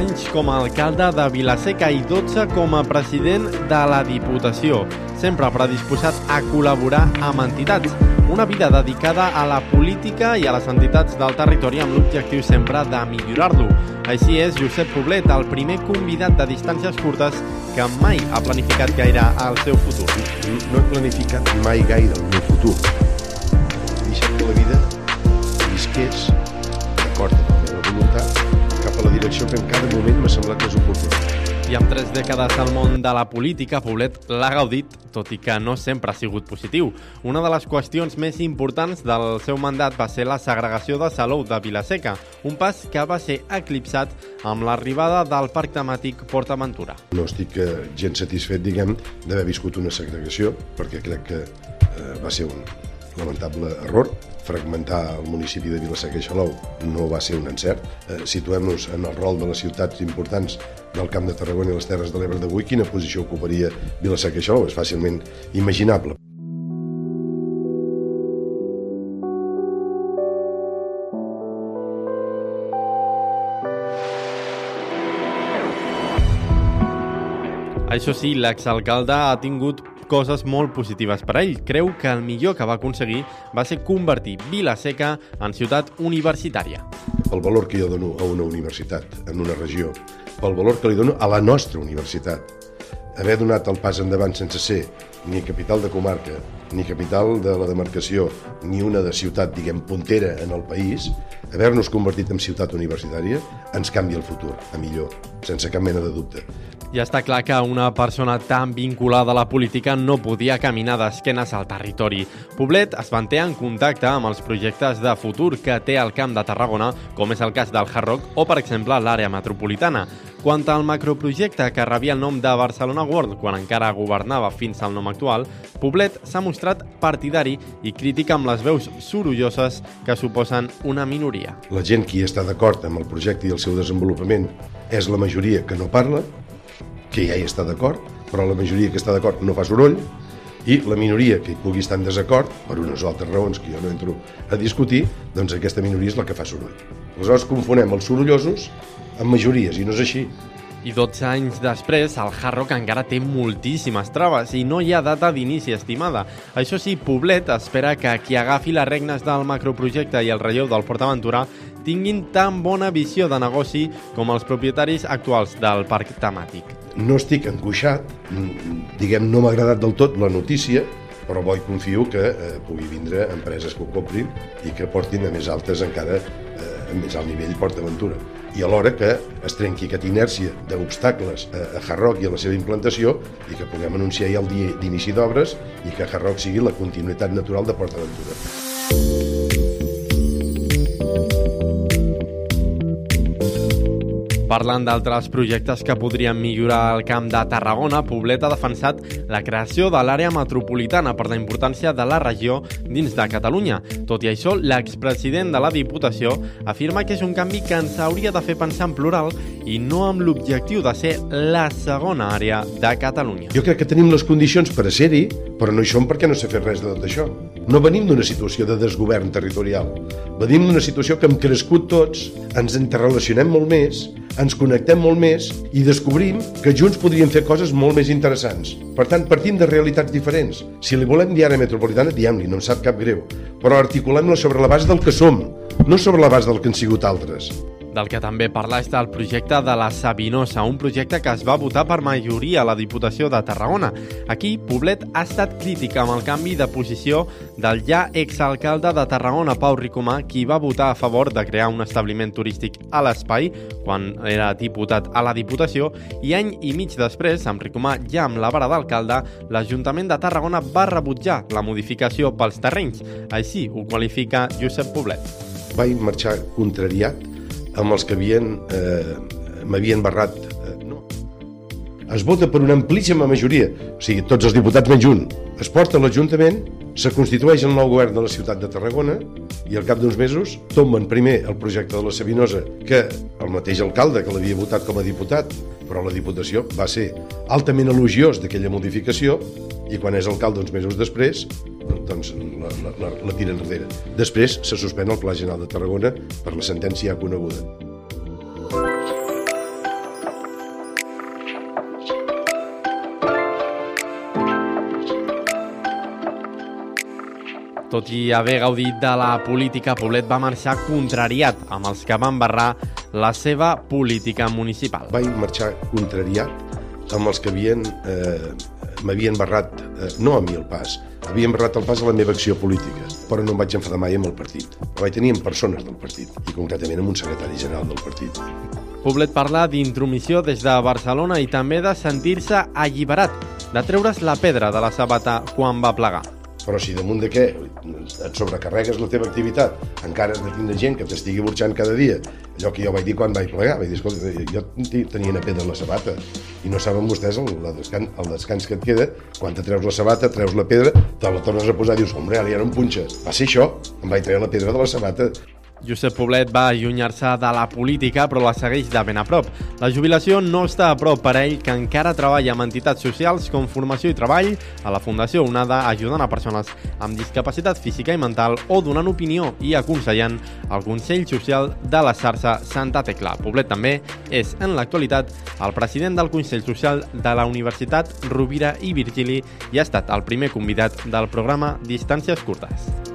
anys com a alcalde de Vilaseca i 12 com a president de la Diputació, sempre predisposat a col·laborar amb entitats. Una vida dedicada a la política i a les entitats del territori amb l'objectiu sempre de millorar-lo. Així és Josep Poblet, el primer convidat de distàncies curtes que mai ha planificat gaire el seu futur. No he planificat mai gaire el meu futur. He deixat que la vida visqués d'acord amb la meva voluntat a la direcció que en cada moment m'ha semblat més oportuna. I amb tres dècades al món de la política, Poblet l'ha gaudit, tot i que no sempre ha sigut positiu. Una de les qüestions més importants del seu mandat va ser la segregació de Salou de Vilaseca, un pas que va ser eclipsat amb l'arribada del parc temàtic Port Aventura. No estic eh, gens satisfet, diguem, d'haver viscut una segregació, perquè crec que eh, va ser un lamentable error. Fragmentar el municipi de Vilaseca i Xalou no va ser un encert. Eh, Situem-nos en el rol de les ciutats importants del Camp de Tarragona i les Terres de l'Ebre d'avui, quina posició ocuparia Vilaseca i Xalou? És fàcilment imaginable. Això sí, l'exalcalde ha tingut coses molt positives per a ell. Creu que el millor que va aconseguir va ser convertir Vilaseca en ciutat universitària. El valor que jo dono a una universitat, en una regió, pel valor que li dono a la nostra universitat, haver donat el pas endavant sense ser ni capital de comarca, ni capital de la demarcació, ni una de ciutat, diguem, puntera en el país, haver-nos convertit en ciutat universitària ens canvia el futur, a millor, sense cap mena de dubte. Ja està clar que una persona tan vinculada a la política no podia caminar d'esquenes al territori. Poblet es manté en contacte amb els projectes de futur que té el Camp de Tarragona, com és el cas del Hard Rock o, per exemple, l'àrea metropolitana. Quant al macroprojecte que rebia el nom de Barcelona World quan encara governava fins al nom actual, Poblet s'ha mostrat partidari i crític amb les veus sorolloses que suposen una minoria. La gent que hi està d'acord amb el projecte i el seu desenvolupament és la majoria que no parla, que ja hi està d'acord, però la majoria que està d'acord no fa soroll, i la minoria que hi pugui estar en desacord, per unes altres raons que jo no entro a discutir, doncs aquesta minoria és la que fa soroll. Aleshores confonem els sorollosos amb majories, i no és així. I 12 anys després, el Hard Rock encara té moltíssimes traves i no hi ha data d'inici estimada. Això sí, Poblet espera que qui agafi les regnes del macroprojecte i el relleu del Port Aventura tinguin tan bona visió de negoci com els propietaris actuals del parc temàtic. No estic angoixat, diguem, no m'ha agradat del tot la notícia, però bo i confio que eh, pugui vindre empreses que ho comprin i que portin a més altes encara, eh, a més alt nivell PortAventura. I alhora que es trenqui aquesta inèrcia d'obstacles a, a Hard Rock i a la seva implantació i que puguem anunciar ja el dia d'inici d'obres i que Hard Rock sigui la continuïtat natural de PortAventura. Parlant d'altres projectes que podrien millorar el camp de Tarragona, Poblet ha defensat la creació de l'àrea metropolitana per la importància de la regió dins de Catalunya. Tot i això, l'expresident de la Diputació afirma que és un canvi que ens hauria de fer pensar en plural i no amb l'objectiu de ser la segona àrea de Catalunya. Jo crec que tenim les condicions per ser-hi, però no hi som perquè no s'ha fet res de tot això. No venim d'una situació de desgovern territorial. Venim d'una situació que hem crescut tots, ens interrelacionem molt més, ens connectem molt més i descobrim que junts podríem fer coses molt més interessants. Per tant, partim de realitats diferents. Si li volem dir ara metropolitana, diem-li, no em sap cap greu, però articulem-la sobre la base del que som, no sobre la base del que han sigut altres. Del que també parla és del projecte de la Sabinosa, un projecte que es va votar per majoria a la Diputació de Tarragona. Aquí, Poblet ha estat crític amb el canvi de posició del ja exalcalde de Tarragona, Pau Ricomà, qui va votar a favor de crear un establiment turístic a l'espai quan era diputat a la Diputació i any i mig després, amb Ricomà ja amb la vara d'alcalde, l'Ajuntament de Tarragona va rebutjar la modificació pels terrenys. Així ho qualifica Josep Poblet. Vaig marxar contrariat amb els que havien eh, m'havien barrat. Eh, no. es vota per una amplíssima majoria. O sigui, tots els diputats menys un. Es porta a l'Ajuntament se constitueix el nou govern de la ciutat de Tarragona i al cap d'uns mesos tomben primer el projecte de la Sabinosa que el mateix alcalde que l'havia votat com a diputat. Però la Diputació va ser altament elogiós d'aquella modificació i quan és alcalde uns mesos després doncs la, la, la, la tira enrere. Després se suspèn el Pla General de Tarragona per la sentència ja coneguda. Tot i haver gaudit de la política, Poblet va marxar contrariat amb els que van barrar la seva política municipal. Va marxar contrariat amb els que havien eh, m'havien barrat, eh, no a mi el pas, havien barrat el pas a la meva acció política, però no em vaig enfadar mai amb el partit. Ho vaig tenir amb persones del partit, i concretament amb un secretari general del partit. Poblet parla d'intromissió des de Barcelona i també de sentir-se alliberat, de treure's la pedra de la sabata quan va plegar. Però si damunt de què et sobrecarregues la teva activitat, encara has de tindre gent que t'estigui burxant cada dia, allò que jo vaig dir quan vaig plegar, vaig dir, escolta, jo tenia una pedra a la sabata, i no saben vostès el, el, descans, el descans que et queda, quan te treus la sabata, treus la pedra, te la tornes a posar dius, hombre, ara ja no em punxa. Va ser això, em vaig treure la pedra de la sabata. Josep Poblet va allunyar-se de la política però la segueix de ben a prop. La jubilació no està a prop per a ell que encara treballa amb entitats socials com Formació i Treball, a la Fundació Onada ajudant a persones amb discapacitat física i mental o donant opinió i aconsellant al Consell Social de la xarxa Santa Tecla. Poblet també és en l'actualitat el president del Consell Social de la Universitat Rovira i Virgili i ha estat el primer convidat del programa Distàncies Curtes.